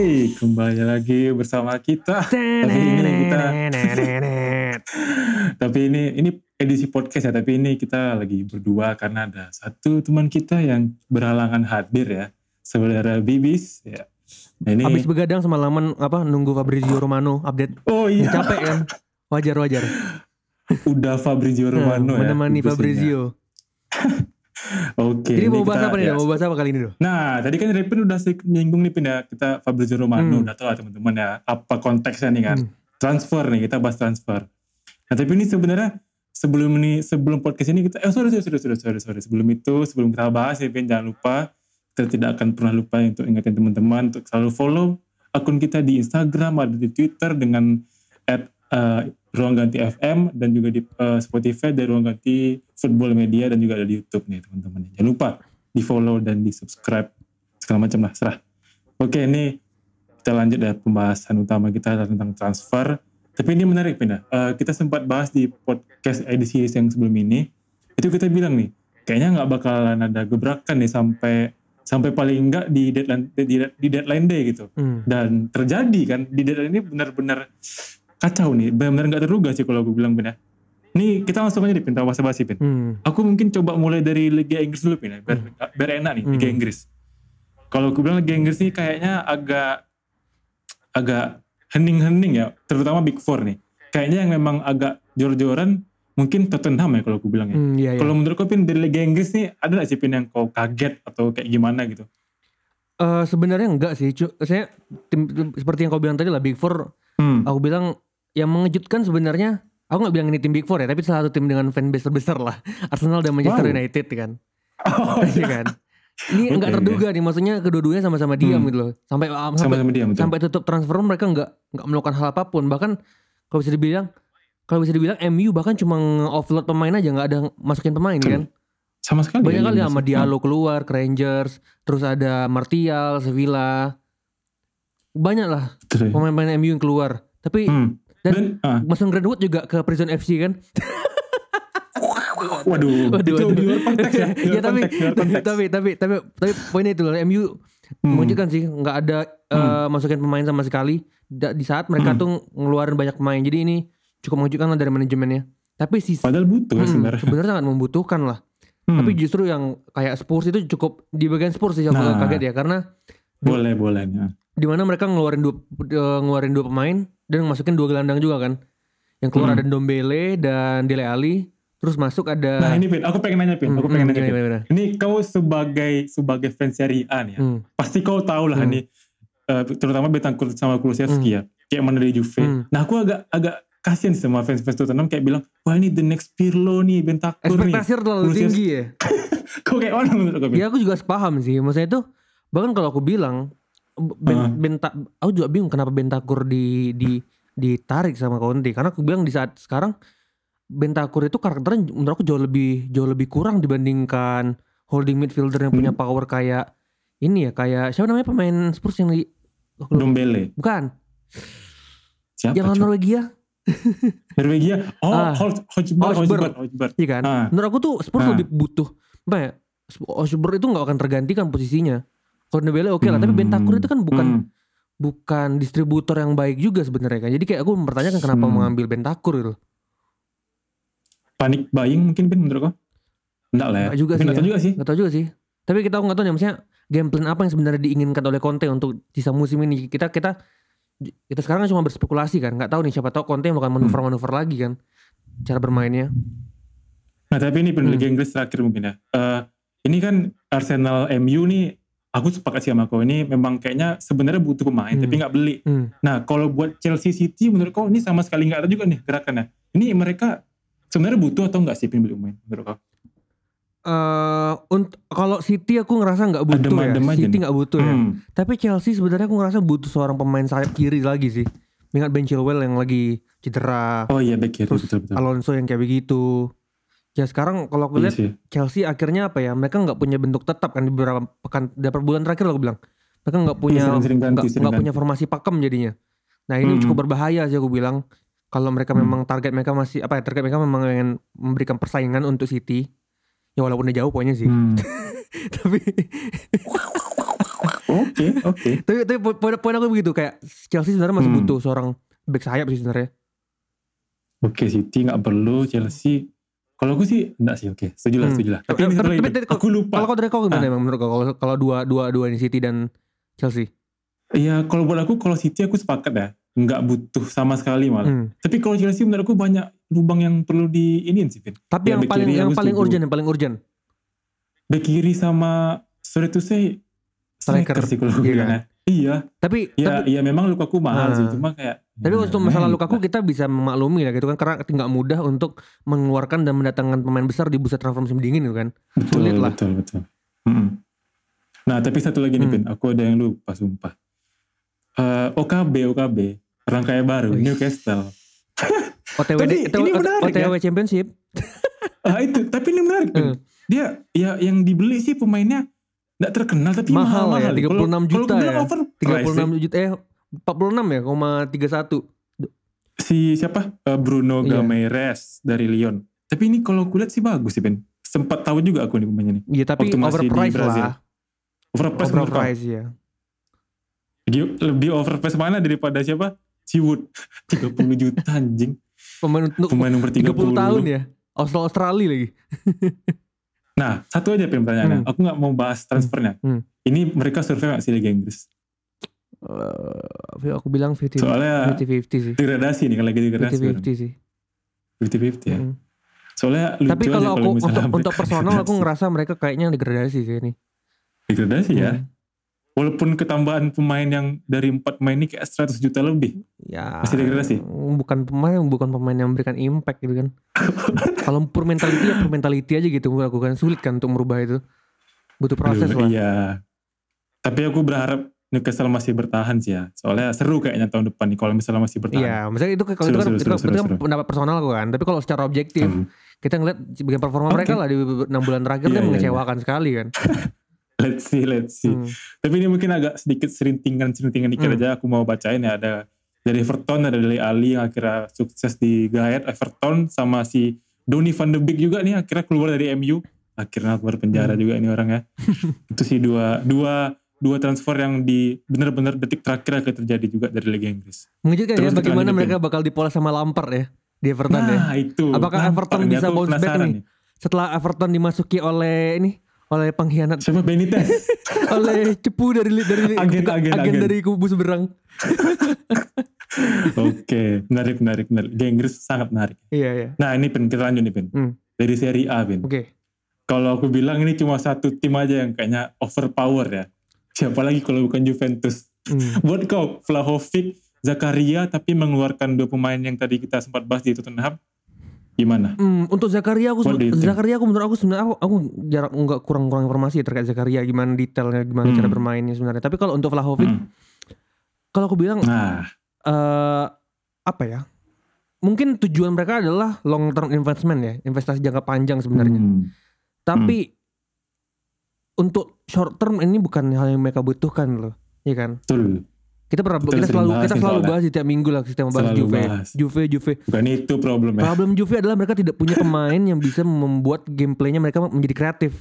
Oke, kembali lagi bersama kita. Tapi ini kita Tapi ini ini edisi podcast ya, tapi ini kita lagi berdua karena ada satu teman kita yang berhalangan hadir ya. Saudara Bibis ya. Nah, ini Habis begadang semalaman apa nunggu Fabrizio Romano update. Oh iya. Capek kan? Wajar wajar. Udah Fabrizio nah, Romano nah, ya. Menemani Fabrizio. Oke. Jadi mau bahas apa nih? Ya. Mau bahas apa kali ini dong? Nah, tadi kan Repin udah menyinggung nih pindah kita Fabrizio Romano hmm. udah tahu lah teman-teman ya apa konteksnya nih kan. Hmm. Transfer nih, kita bahas transfer. Nah, tapi ini sebenarnya sebelum ini sebelum podcast ini kita eh sorry sorry sorry sorry sorry, sorry. sebelum itu sebelum kita bahas Repin jangan lupa kita tidak akan pernah lupa untuk ingetin teman-teman untuk selalu follow akun kita di Instagram ada di Twitter dengan at uh, Ruang Ganti FM dan juga di uh, Spotify dari Ruang Ganti Football Media dan juga ada di YouTube nih teman-teman. Jangan lupa di follow dan di subscribe segala macam lah serah. Oke ini kita lanjut ya pembahasan utama kita tentang transfer. Tapi ini menarik Pindah. Uh, kita sempat bahas di podcast edisi yang sebelum ini. Itu kita bilang nih, kayaknya nggak bakalan ada gebrakan nih sampai sampai paling enggak di deadline di, di deadline day gitu. Hmm. Dan terjadi kan di deadline ini benar-benar kacau nih benar-benar nggak terduga sih kalau gue bilang benar Nih kita langsung aja nih Pin, basa basi Pin. Hmm. Aku mungkin coba mulai dari Liga Inggris dulu Pin, ya, biar, hmm. biar enak nih hmm. Liga Inggris. Kalau gue bilang Liga Inggris nih kayaknya agak agak hening-hening ya, terutama Big Four nih. Kayaknya yang memang agak jor-joran mungkin Tottenham ya kalau gue bilang ya. Hmm, iya, iya. Kalau menurut kau Pin dari Liga Inggris nih ada gak sih Pin yang kau kaget atau kayak gimana gitu? Uh, sebenarnya enggak sih. Saya tim, tim, seperti yang kau bilang tadi lah Big Four. Hmm. Aku bilang yang mengejutkan sebenarnya aku nggak bilang ini tim Big Four ya, tapi salah satu tim dengan fanbase terbesar lah. Arsenal dan Manchester wow. United kan. Oh, iya kan. Ini okay, enggak terduga okay. nih, maksudnya kedua-duanya sama-sama diam hmm. gitu loh. Sampai um, sampai sama diam, sampai tutup transfer mereka enggak enggak melakukan hal apa pun. Bahkan kalau bisa dibilang kalau bisa dibilang MU bahkan cuma offload pemain aja nggak ada masukin pemain kan. Sama sekali. Banyak ya, kali sama Diallo keluar ke Rangers, terus ada Martial, Sevilla. Banyak lah pemain-pemain MU yang keluar. Tapi hmm. Dan, uh. Mason Greenwood juga ke Prison FC kan? waduh, waduh, itu waduh. di luar konteks ya. ya tapi, tapi tapi tapi tapi poinnya itu loh MU hmm. menunjukkan sih nggak ada hmm. uh, masukin pemain sama sekali di saat mereka hmm. tuh ngeluarin banyak pemain. Jadi ini cukup mengejutkan lah dari manajemennya. Tapi sih padahal butuh hmm, sebenarnya. Sebenarnya sangat membutuhkan lah. Hmm. Tapi justru yang kayak Spurs itu cukup di bagian Spurs sih aku nah, kaget ya karena boleh boleh ya. Di mana mereka ngeluarin dua uh, ngeluarin dua pemain dan masukin dua gelandang juga kan? Yang keluar hmm. ada Dombele dan Dele Ali terus masuk ada nah ini Pin. Aku pengen nanya Pin. Aku hmm, pengen hmm, nanya Pin. ini kau sebagai sebagai fans Serie A nih ya hmm. pasti kau tahu lah hmm. nih uh, terutama Betancourt sama Kulusevski hmm. ya kayak mana dari Juve. Hmm. nah aku agak agak kasian sama fans-fans Tottenham kayak bilang wah ini the next Pirlo nih Bentancur nih. Ekspektasi terlalu tinggi ya? Kau kayak mana menurut kau ya aku juga paham sih. Maksudnya itu bahkan kalau aku bilang ben, uh. benta aku juga bingung kenapa Bentakur di di ditarik sama Conte. Karena aku bilang di saat sekarang Bentakur itu karakternya menurut aku jauh lebih jauh lebih kurang dibandingkan holding midfielder yang punya hmm. power kayak ini ya kayak siapa namanya pemain Spurs yang di Dombele bukan. Siapa yang Norwegia. Norwegia? Oh ah, Hojbjerg Hojbjerg iya kan? Ah. menurut aku tuh Spurs ah. lebih butuh apa ya? Hojbjerg itu nggak akan tergantikan posisinya Cornebele oke okay lah, hmm. tapi Bentakur itu kan bukan hmm. bukan distributor yang baik juga sebenarnya kan. Jadi kayak aku mempertanyakan kenapa hmm. mengambil Bentakur itu. Panik buying mungkin Ben menurut kau? Enggak lah ya. Enggak juga ya. tahu juga sih. Enggak tahu juga sih. Tapi kita nggak tahu nih maksudnya game plan apa yang sebenarnya diinginkan oleh Conte untuk sisa musim ini. Kita kita kita sekarang kan cuma berspekulasi kan, nggak tahu nih siapa tahu Conte manuver-manuver hmm. lagi kan cara bermainnya. Nah tapi ini penelitian hmm. Inggris terakhir mungkin ya. Uh, ini kan Arsenal MU nih aku sepakat sih sama kau ini memang kayaknya sebenarnya butuh pemain hmm. tapi nggak beli. Hmm. Nah kalau buat Chelsea City menurut kau ini sama sekali nggak ada juga nih gerakannya. Ini mereka sebenarnya butuh atau nggak sih beli pemain menurut kau? Uh, untuk kalau City aku ngerasa nggak butuh adem, ya. City nggak butuh ya. hmm. ya. Tapi Chelsea sebenarnya aku ngerasa butuh seorang pemain sayap kiri lagi sih. Ingat Ben Chilwell yang lagi cedera. Oh iya back kiri Terus betul, betul. Alonso yang kayak begitu. Ya sekarang kalau aku iya lihat iya Chelsea akhirnya apa ya mereka nggak punya bentuk tetap kan di beberapa pekan beberapa bulan terakhir aku bilang mereka nggak iya, punya nggak punya formasi pakem jadinya. Nah ini hmm. cukup berbahaya sih aku bilang kalau mereka hmm. memang target mereka masih apa ya target mereka memang ingin memberikan persaingan untuk City ya walaupun udah jauh pokoknya sih. Hmm. Tapi Oke Oke. Tapi tapi poin, poin aku begitu kayak Chelsea sebenarnya masih Hmm. butuh seorang back sayap sih sebenarnya. Oke, City nggak perlu, Chelsea. Kalau aku sih enggak sih, oke. Setuju lah, Hmm. setuju lah. Tapi, Tapi- ini satu tapi- tapi- tapi- aku lupa. Kalau kau dari kau gimana Ah. emang menurut kau kalau kalau dua dua dua ini City dan Chelsea? Iya, kalau buat aku kalau City aku sepakat ya, nggak butuh sama sekali malah. Hmm. Tapi kalau Chelsea menurut aku banyak lubang yang perlu di iniin sih, Vin. Tapi Ya, yang paling yang paling urgent yang paling urgent. Bek kiri sama sorry to say Striker. striker sih kalau aku Iya bilang kan? ya. Iya, Tapi ya, tapi iya memang Lukaku mahal Ah. sih, cuma kayak. Tapi ya, untuk masalah Lukaku kita bisa memaklumi lah gitu kan karena nggak mudah untuk mengeluarkan dan mendatangkan pemain besar di bursa transfer musim dingin gitu kan. betul, sulit lah. Betul, betul. Mm-mm. Nah, tapi satu lagi nih, Hmm. Vin. Aku ada yang lupa, sumpah. Eh, OKB, OKB. Orang kaya baru, Wih. Newcastle. OTW Tapi OTW, ini menarik OTW Championship. ah itu, tapi ini menarik. Hmm. Dia, ya yang dibeli sih pemainnya nggak terkenal, tapi Mahal mahal, ya, mahal. 36 Kalau- juta bilang ya. overpriced 36 sih. juta eh 46 ya, koma 31. si siapa Eh, Bruno Iya. Gameres dari Lyon. Tapi ini kalau aku lihat sih bagus sih Ben. Sempat tahu juga aku nih pemainnya nih. Iya tapi overpriced lah. Overpriced? Overpriced ya. Dia lebih overpriced mana daripada siapa? Ciwood 30 juta anjing. Pemain untuk Pemain nomor 30. 30 tahun ya. Australia Australia lagi. Nah, satu aja pertanyaannya. Hmm. Aku nggak mau bahas transfernya. Hmm. Ini mereka survei nggak sih Liga Inggris? Eh, aku bilang 50 Soalnya 50-50 sih. degradasi nih kalau lagi degradasi. 50-50 sih. 50-50 ya. Hmm. Soalnya lucu Tapi kalau aku misalnya untuk untuk personal aku ngerasa mereka kayaknya degradasi sih ini. degradasi ya. Walaupun ketambahan pemain yang dari empat pemain ini kayak 100 juta lebih. Ya Masih degradasi? bukan pemain bukan pemain yang memberikan impact gitu kan. kalau pure mentality ya pure mentality aja gitu menurut aku kan sulit kan untuk merubah itu. Butuh proses Aduh, lah. Iya. Tapi aku berharap Newcastle masih bertahan sih ya. Soalnya seru kayaknya tahun depan nih kalau misalnya masih bertahan. Iya, maksudnya itu kalau Seru, itu kan, seru, itu, seru, seru, itu kan seru. pendapat personal aku kan. Tapi kalau secara objektif Hmm. kita ngeliat sebagian performa Oke. mereka lah di enam bulan terakhir Iya, kan iya, mengecewakan sekali kan. Let's see, let's see. Hmm. Tapi ini mungkin agak sedikit serintingan-serintingan dikit Hmm. aja. Aku mau bacain ya. Ada dari Everton, ada dari Ali yang akhirnya sukses di Gaet Everton. Sama si Donny van de Beek juga nih akhirnya keluar dari MU. Akhirnya keluar penjara Hmm. juga ini orang ya. Itu sih dua, dua, dua transfer yang di benar-benar detik terakhir akan terjadi juga dari Liga Inggris. Mengejutkan ya bagaimana mereka bakal dipoles sama Lampard ya di Everton ya. Nah itu. Apakah Lampard Everton bisa bounce back nih? Setelah Everton dimasuki oleh ini oleh pengkhianat Siapa Benitez? oleh cepu dari dari Agen, agen, agen. dari kubu seberang. Oke, menarik, menarik, menarik. Liga Inggris sangat menarik. Iya iya. Nah ini Pin, kita lanjut nih Pin. Hmm. Dari Serie A Pin. Oke. Kalau aku bilang ini cuma satu tim aja yang kayaknya overpower ya. Siapa lagi kalau bukan Juventus. Hmm. Buat kau, Vlahovic, Zakaria, tapi mengeluarkan dua pemain yang tadi kita sempat bahas di Tottenham. Gimana? Hmm, untuk Zakaria aku think? Zakaria aku menurut aku sebenarnya aku, aku jarang nggak kurang-kurang informasi ya terkait Zakaria gimana detailnya gimana Hmm. cara bermainnya sebenarnya. Tapi kalau untuk Vlahovic Hmm. kalau aku bilang Nah, eh apa ya? Mungkin tujuan mereka adalah long term investment ya, investasi jangka panjang sebenarnya. hmm, Tapi untuk short term ini bukan hal yang mereka butuhkan loh, ya kan? betul. Kita pernah Kita kita selalu bahas kita selalu bahas di tiap minggu lah kita bahas Selalu Juve, bahas. Juve, Juve. Bukan itu problemnya. Problem Juve adalah mereka tidak punya pemain yang bisa membuat gameplaynya mereka menjadi kreatif.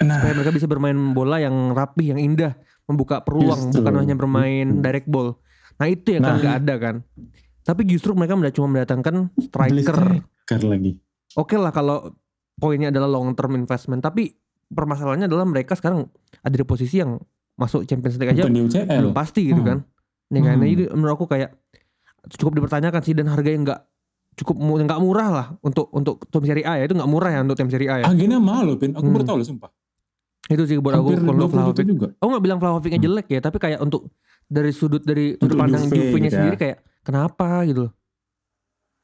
Nah, Supaya mereka bisa bermain bola yang rapih, yang indah, membuka peluang, Justru. bukan hanya bermain Itu. direct ball. Nah itu ya kan Nah. nggak ada kan. Tapi justru mereka cuma mendatangkan striker. striker lagi. Oke lah kalau poinnya adalah long term investment, tapi permasalahannya adalah mereka sekarang ada di posisi yang masuk Champions League aja belum pasti gitu Hmm. kan. Nih kan, Hmm. jadi menurut aku kayak cukup dipertanyakan sih dan harga yang nggak cukup nggak murah lah untuk untuk tim Serie A ya itu nggak murah ya untuk tim Serie A ya. Agennya mahal loh, Pin. Aku Hmm. baru tahu loh, sumpah. Itu sih buat aku kalau 20 juta Vlahovic. juga. Aku nggak bilang Vlahovicnya Hmm. jelek ya, tapi kayak untuk dari sudut dari sudut pandang Juve Juve-nya ya. sendiri kayak kenapa gitu loh.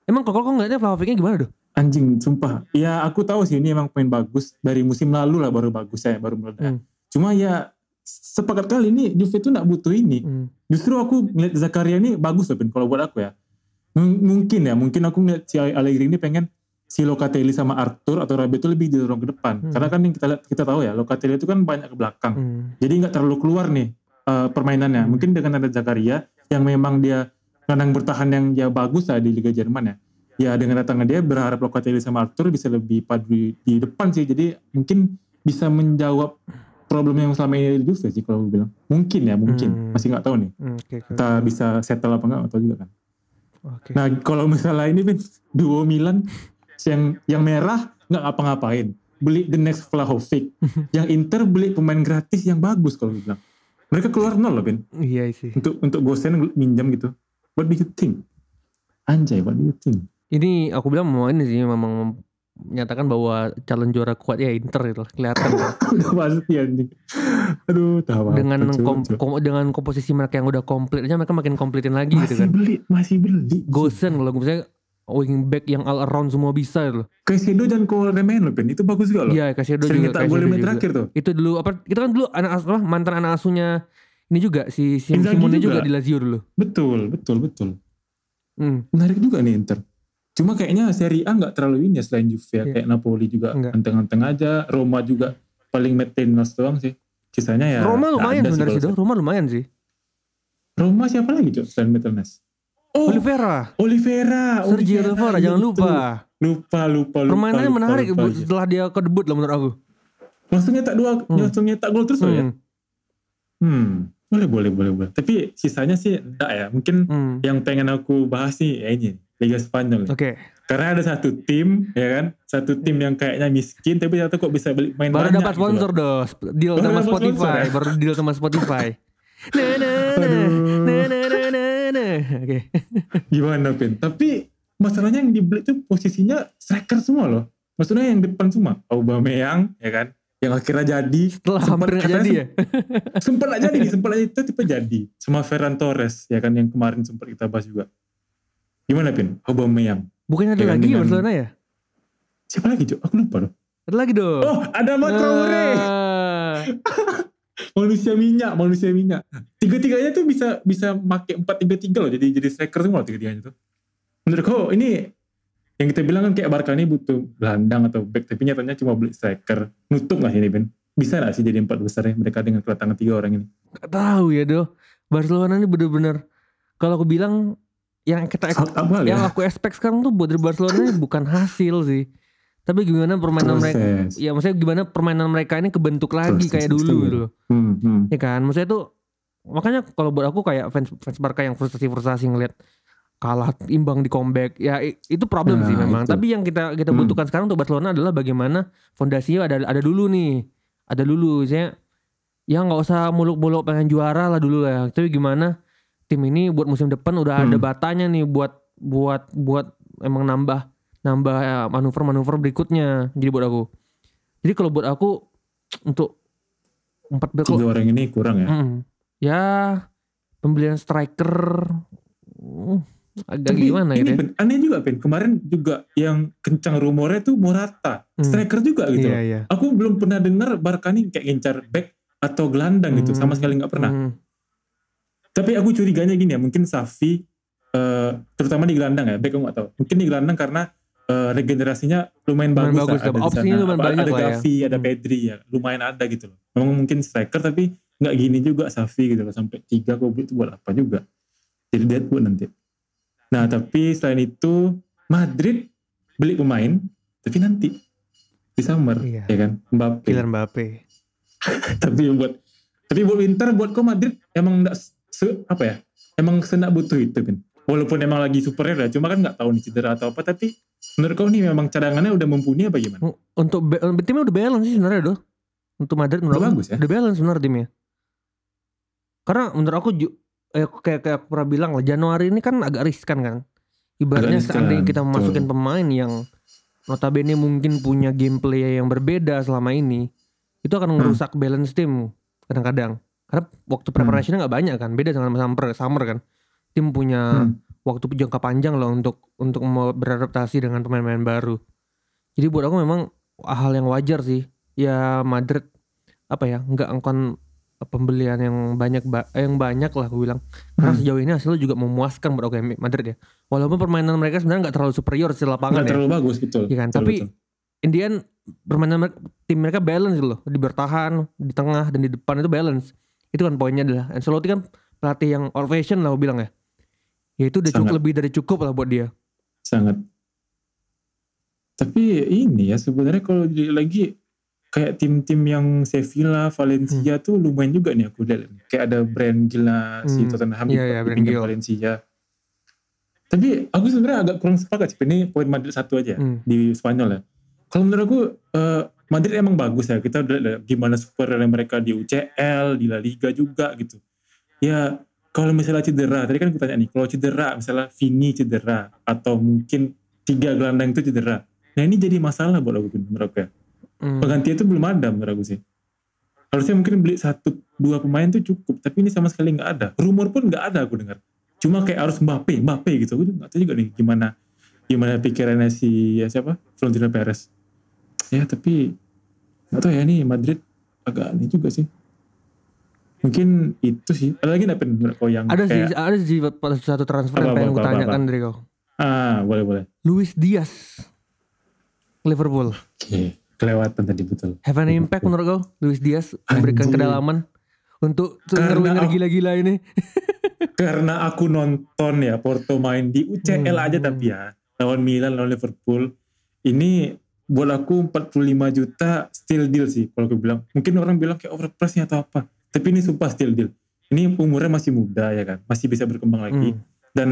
Emang kalau kau ngeliatnya Vlahovicnya gimana tuh? Anjing, sumpah. Ya aku tahu sih ini emang pemain bagus. Dari musim lalu lah baru bagus ya, baru meledak. Hmm. Cuma ya sepakat kali ini Juve tuh nggak butuh ini. Hmm. Justru aku ngeliat Zakaria ini bagus loh, kalau buat aku ya. M- mungkin ya, mungkin aku ngeliat si Allegri ini pengen si Locatelli sama Arthur atau Rabiot itu lebih didorong ke depan. Hmm. Karena kan yang kita kita tahu ya, Locatelli itu kan banyak ke belakang. Hmm. Jadi nggak terlalu keluar nih eh, permainannya. Hmm. Mungkin dengan ada Zakaria yang memang dia kandang bertahan yang ya bagus lah di Liga Jerman ya. Ya dengan datangnya dia berharap Locatelli sama Arthur bisa lebih padu di, di depan sih. Jadi mungkin bisa menjawab problem yang selama ini di Juve sih kalau gue bilang. Mungkin ya, mungkin. Hmm. Masih nggak tahu nih. Hmm, Oke, oke. Kita bisa settle apa enggak atau juga kan. Oke. Nah, kalau misalnya ini Vin, duo Milan yang yang merah nggak ngapa-ngapain. Beli the next Vlahovic. yang Inter beli pemain gratis yang bagus kalau gue bilang. Mereka keluar nol loh, Vin. Iya sih. Untuk untuk Gosen minjam gitu. What do you think? Anjay, what do you think? Ini aku bilang mau ini sih memang menyatakan bahwa calon juara kuat ya Inter itu kelihatan ya. Udah pasti anjing. Aduh, tahu dengan kom- kom- dengan komposisi mereka yang udah komplit aja mereka makin komplitin lagi gitu masih kan. beli, masih beli. Gosen kalau misalnya wing back yang all around semua bisa gitu loh. Caicedo dan Cole remain loh, Ben. Itu bagus juga loh. Iya, Caicedo Sering juga. gol Caicedo lima juga. terakhir tuh. Itu dulu apa kita kan dulu anak asuh mantan anak asuhnya ini juga si, si Simone juga. juga. di Lazio dulu. Betul, betul, betul. Hmm. Menarik juga nih Inter. Cuma kayaknya Serie A nggak terlalu ini ya selain Juve ya. Iya. Kayak Napoli juga anteng-anteng aja. Roma juga paling maintenance doang sih. Sisanya ya Roma lumayan sebenarnya sih, kalau Do. Roma lumayan sih. Roma siapa lagi Cok selain maintenance? Oh, Oliveira, Oliveira. Sergio Oliveira, jangan betul. lupa. Lupa, lupa, lupa. Permainannya lupa, menarik lupa aja. setelah dia ke debut lah menurut aku. Langsung nyetak dua, Hmm. langsung nyetak gol terus loh ya. Hmm. Boleh, boleh, boleh, boleh. Tapi sisanya sih enggak ya. Mungkin Hmm. yang pengen aku bahas nih ya ini Liga Spanyol. Oke, Karena ada satu tim ya kan, satu tim yang kayaknya miskin tapi ternyata kok bisa beli main baru banyak. dapat gitu sponsor loh. dos, deal Baru sama Spotify, sponsor ya? baru deal sama Spotify. Nah, nah, nah, nah, nah, nah, nah, nah. Oke. Gimana Pin? Tapi masalahnya yang dibeli itu posisinya striker semua loh. Maksudnya yang depan semua. Aubameyang ya kan, yang akhirnya jadi. Setelah hampir nggak jadi ya. Sempat aja jadi, sempat aja itu tipe jadi. Sama Ferran Torres ya kan yang kemarin sempat kita bahas juga. Gimana Pin? Aubameyang. Bukannya ada Ya kan, lagi dengan- Barcelona ya? Siapa lagi Cok? Aku lupa loh. Ada lagi dong. Oh, ada Traore. Ah. manusia minyak, manusia minyak. Tiga-tiganya tuh bisa bisa make empat tiga tiga loh. Jadi jadi striker semua loh tiga-tiganya tuh. Menurut kau ini yang kita bilang kan kayak Barca ini butuh gelandang atau back, tapi nyatanya cuma beli striker. Nutup lah ini Ben. Bisa gak sih jadi empat besar ya mereka dengan kedatangan tiga orang ini? Gak tahu ya do. Barcelona ini bener-bener kalau aku bilang yang kita yang ya. aku expect sekarang tuh buat dari Barcelona ini bukan hasil sih. Tapi gimana permainan mereka Proses. ya maksudnya gimana permainan mereka ini kebentuk lagi Proses kayak dulu gitu loh. Hmm, hmm. Ya kan? Maksudnya tuh makanya kalau buat aku kayak fans fans Barca yang frustasi-frustasi ngelihat kalah imbang di comeback ya itu problem Nah, sih memang. itu. Tapi yang kita kita Hmm. butuhkan sekarang untuk Barcelona adalah bagaimana fondasinya ada ada dulu nih. Ada dulu saya ya nggak usah muluk-muluk pengen juara lah dulu lah. Tapi gimana tim ini buat musim depan udah ada Hmm. batanya nih buat buat buat emang nambah nambah ya, manuver-manuver berikutnya. Jadi buat aku. Jadi kalau buat aku untuk empat bel Tiga orang ini kurang ya. Mm. Ya pembelian striker mm, agak Tapi gimana ini gitu ya. Aneh juga Ben. Kemarin juga yang kencang rumornya tuh Morata. Hmm. Striker juga gitu. Iya iya. Aku belum pernah dengar Barca nih kayak ngincar back atau gelandang gitu. Sama Hmm. sekali nggak pernah. Mm. Tapi aku curiganya gini ya, mungkin Safi, eh, terutama di gelandang ya, back aku nggak tahu. Mungkin di gelandang karena eh, regenerasinya lumayan Lumayan bagus, bagus, lah, ada di opsinya sana. lumayan Apa, banyak Ada ya. Gavi, ada Hmm. Pedri ya, lumayan ada gitu loh. Memang mungkin striker tapi nggak gini juga Safi gitu loh, sampai tiga beli itu buat apa juga. Jadi Deadwood nanti. Nah tapi selain itu Madrid beli pemain, tapi nanti di summer, Iya. ya kan, Mbappe Kylian Mbappe. tapi buat tapi buat Inter buat kok Madrid emang enggak se, apa ya emang senak butuh itu kan walaupun emang lagi superior ya cuma kan nggak tahu nih cedera atau apa tapi menurut kau nih memang cadangannya udah mumpuni apa gimana Untuk ba- timnya udah balance sih sebenarnya doh. Untuk Madrid menurut Udah bagus ya? udah balance sebenarnya timnya. Karena menurut aku eh, kayak kayak aku pernah bilang lah Januari ini kan agak riskan kan. Ibaratnya seandainya kita betul. masukin pemain yang notabene mungkin punya gameplay yang berbeda selama ini, itu akan ngerusak balance tim kadang-kadang. Karena waktu preparationnya nggak banyak kan, beda dengan summer, summer kan. Tim punya Hmm. waktu jangka panjang loh untuk untuk beradaptasi dengan pemain-pemain baru. Jadi buat aku memang hal yang wajar sih. Ya Madrid apa ya nggak akan pembelian yang banyak ba- eh, yang banyak lah aku bilang. Karena Hmm. sejauh ini hasilnya juga memuaskan buat aku yang Madrid ya. Walaupun permainan mereka sebenarnya nggak terlalu superior di lapangan nggak ya. terlalu bagus betul Iya kan, Betul, tapi betul. in the end permainan mereka, tim mereka balance gitu loh. Di bertahan, di tengah dan di depan itu balance. Itu kan poinnya adalah Ancelotti kan pelatih yang old fashion lah aku bilang ya. Ya itu udah cukup Sangat. lebih dari cukup lah buat dia. sangat tapi ini ya sebenarnya kalau lagi kayak tim-tim yang Sevilla, Valencia tuh lumayan juga nih aku lihat. Kayak ada brand gila si Hmm. Tottenham Iya, iya, brand dipinjam Gil. Valencia. Tapi aku sebenarnya agak kurang sepakat sih. Ini poin Madrid satu aja Hmm. di Spanyol ya. Kalau menurut aku eh, Madrid emang bagus ya. Kita udah lihat gimana super mereka di UCL, di La Liga juga gitu. Ya kalau misalnya cedera, tadi kan aku tanya nih, kalau cedera misalnya Vini cedera atau mungkin tiga gelandang itu cedera. Nah ini jadi masalah buat aku menurut aku ya. Hmm. Penggantian itu belum ada menurut aku sih. Harusnya mungkin beli satu dua pemain tuh cukup, tapi ini sama sekali nggak ada. Rumor pun nggak ada aku dengar. Cuma kayak harus Mbappe, Mbappe gitu. Aku nggak tahu juga nih gimana gimana pikirannya si ya siapa Florentino Perez. Ya tapi nggak tahu ya nih Madrid agak aneh juga sih. Mungkin itu sih. Ada lagi nggak Pen, menurut kau yang Ada sih, kayak, ada sih satu transfer Apa, yang pengen tanyakan dari kau. ah boleh boleh. Luis Diaz, Liverpool. Oke, kelewatan tadi betul. Have an impact menurut kau? Luis Diaz memberikan Anjir. kedalaman untuk winger-winger gila-gila ini. karena aku nonton ya Porto main di UCL Hmm. aja tapi ya lawan Milan lawan Liverpool ini buat aku 45 juta still deal sih kalau aku bilang mungkin orang bilang kayak overpriced atau apa tapi ini sumpah still deal ini umurnya masih muda ya kan masih bisa berkembang lagi Hmm. dan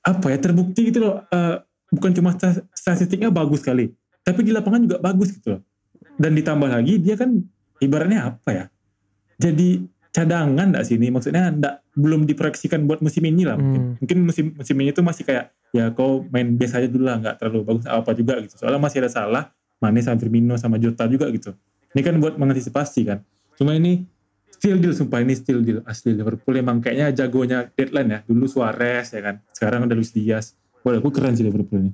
apa ya terbukti gitu loh eh, bukan cuma sta- statistiknya bagus sekali tapi di lapangan juga bagus gitu loh. Dan ditambah lagi dia kan ibaratnya apa ya? Jadi cadangan enggak sih ini? Maksudnya enggak belum diproyeksikan buat musim ini lah mungkin. Hmm. mungkin musim musim ini tuh masih kayak ya kau main biasa aja dulu lah nggak terlalu bagus apa juga gitu. Soalnya masih ada salah Mane sama Firmino sama Jota juga gitu. Ini kan buat mengantisipasi kan. Cuma ini still deal sumpah ini still deal asli Liverpool emang kayaknya jagonya deadline ya. Dulu Suarez ya kan sekarang ada Luis Diaz. Wah, aku keren sih Liverpool ini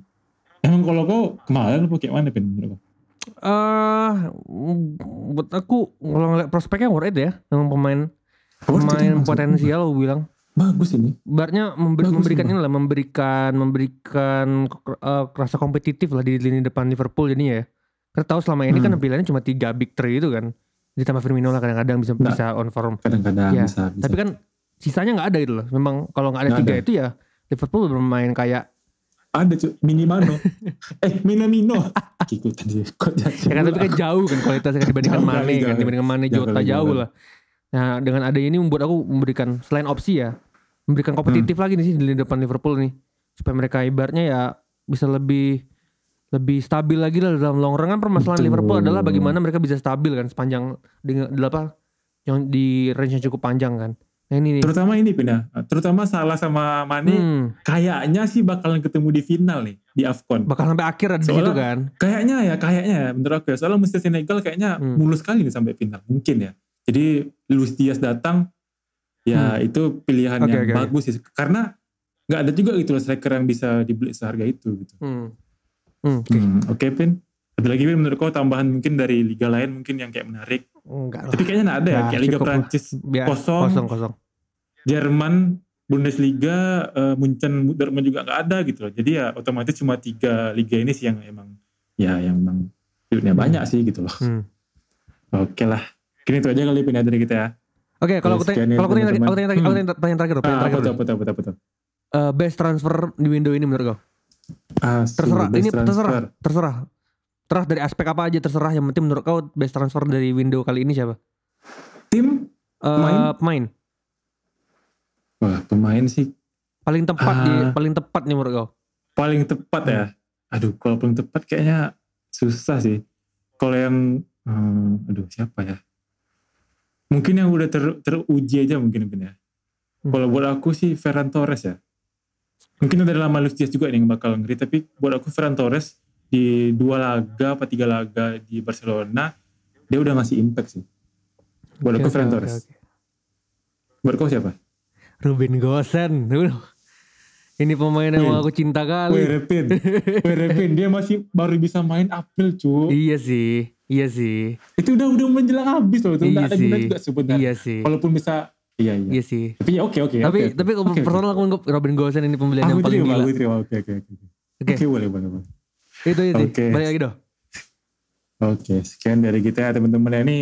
emang kalau kau kemarin apa kayak mana Pin menurut kau? Eh, buat aku kalau ngeliat prospeknya worth it ya, memang pemain Worth it, pemain maksud- potensial aku bilang. bagus ini Baratnya memberi- Bagus, memberikan Bang. inilah memberikan memberikan eh, rasa kompetitif lah di lini depan Liverpool jadinya ya. Karena tahu selama ini kan Hmm. pilihannya cuma tiga big three itu kan. Ditambah Firmino lah kadang-kadang bisa Nah. bisa on form. kadang-kadang Ya, bisa, bisa. Tapi kan sisanya nggak ada gitu loh. Memang kalau nggak ada Nggak tiga ada. itu ya Liverpool bermain kayak ada cuy Minimano eh Minamino ikutan sih kok ya kan tapi kan jauh kan kualitasnya kan dibandingkan Jauh Mane kan dibandingkan Mane Jauh Jota jauh jauh lah. Nah dengan ada ini membuat aku memberikan selain opsi ya memberikan kompetitif Hmm. lagi nih sih di depan Liverpool nih supaya mereka ibaratnya ya bisa lebih lebih stabil lagi lah dalam long run kan permasalahan Betul. Liverpool adalah bagaimana mereka bisa stabil kan sepanjang dengan apa yang di range yang cukup panjang kan. Nah ini nih. terutama ini pindah terutama salah sama Mane Hmm, kayaknya sih bakalan ketemu di final nih di Afcon bakal sampai akhir ada di Soalnya- situ kan. kayaknya ya kayaknya ya menurut aku ya soalnya mesti Senegal kayaknya Hmm. mulus sekali nih sampai final mungkin ya jadi Luis Diaz datang ya itu pilihan Hmm. Oke, yang oke. bagus sih karena nggak ada juga gitu loh striker yang bisa dibeli seharga itu gitu Hmm. Hmm, oke. Hmm, oke Pin ada lagi Pin menurut kau tambahan mungkin dari liga lain mungkin yang kayak menarik Enggak lah. tapi kayaknya nggak ada ya Nah, kayak Liga. Prancis Biar- kosong, kosong kosong. Jerman Bundesliga eh, Munchen Dortmund juga nggak ada gitu loh jadi ya otomatis cuma tiga liga ini sih yang emang ya yang emang duitnya banyak sih gitu loh Hmm. oke lah Kini itu aja kali pindah dari kita ya Oke, kalau Ya, aku tanya, ya, kalau aku tanya, aku tanya, aku Hmm. tanya, tanya terakhir, ah, pertanyaan terakhir. dulu. apa tuh apa Eh, best transfer di window ini menurut kau? Asu, Terserah, ini terserah, terserah. Terserah dari aspek apa aja terserah. Yang penting menurut kau best transfer dari window kali ini siapa? tim Eh, Pemain? pemain. wah pemain sih Paling tepat di Ah. paling tepat nih menurut kau. paling tepat ya aduh kalau paling tepat kayaknya susah sih kalau yang hmm, aduh siapa ya mungkin yang udah ter, teruji aja mungkin mungkin ya Hmm. kalau buat aku sih Ferran Torres ya mungkin ada lama Luis Diaz juga nih yang bakal ngeri tapi buat aku Ferran Torres di dua laga apa tiga laga di Barcelona dia udah ngasih impact sih buat aku Oke, Ferran oke, Torres buat kau siapa Ruben Gosen. Ini pemain yang aku cinta kali. Repin Wih Repin dia masih baru bisa main April cu Iya sih, iya sih, itu udah udah menjelang habis loh itu Iya ada sih. guna juga sebenarnya iya sih, walaupun bisa iya iya iya sih. tapi ya oke Tapi oke, oke. tapi kalau Oke, oke. personal aku anggap Robin Gosen ini pembelian aku yang paling terima gila. aku terima oke oke oke Oke. oke boleh boleh boleh Itu itu. Oke. Balik lagi dong. oke sekian dari kita ya teman-teman ya ini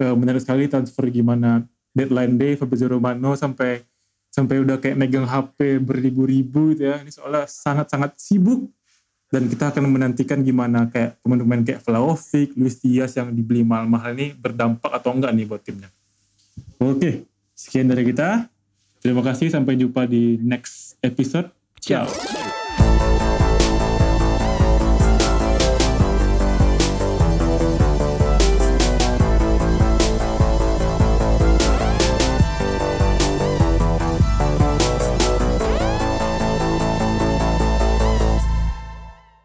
eh, menarik sekali transfer gimana deadline day Fabrizio Romano sampai sampai udah kayak megang HP beribu-ribu gitu ya ini soalnya sangat-sangat sibuk dan kita akan menantikan gimana kayak pemain-pemain kayak Vlahovic, Luis Diaz yang dibeli mahal-mahal ini berdampak atau enggak nih buat timnya. Oke, sekian dari kita. Terima kasih, sampai jumpa di next episode. Ciao.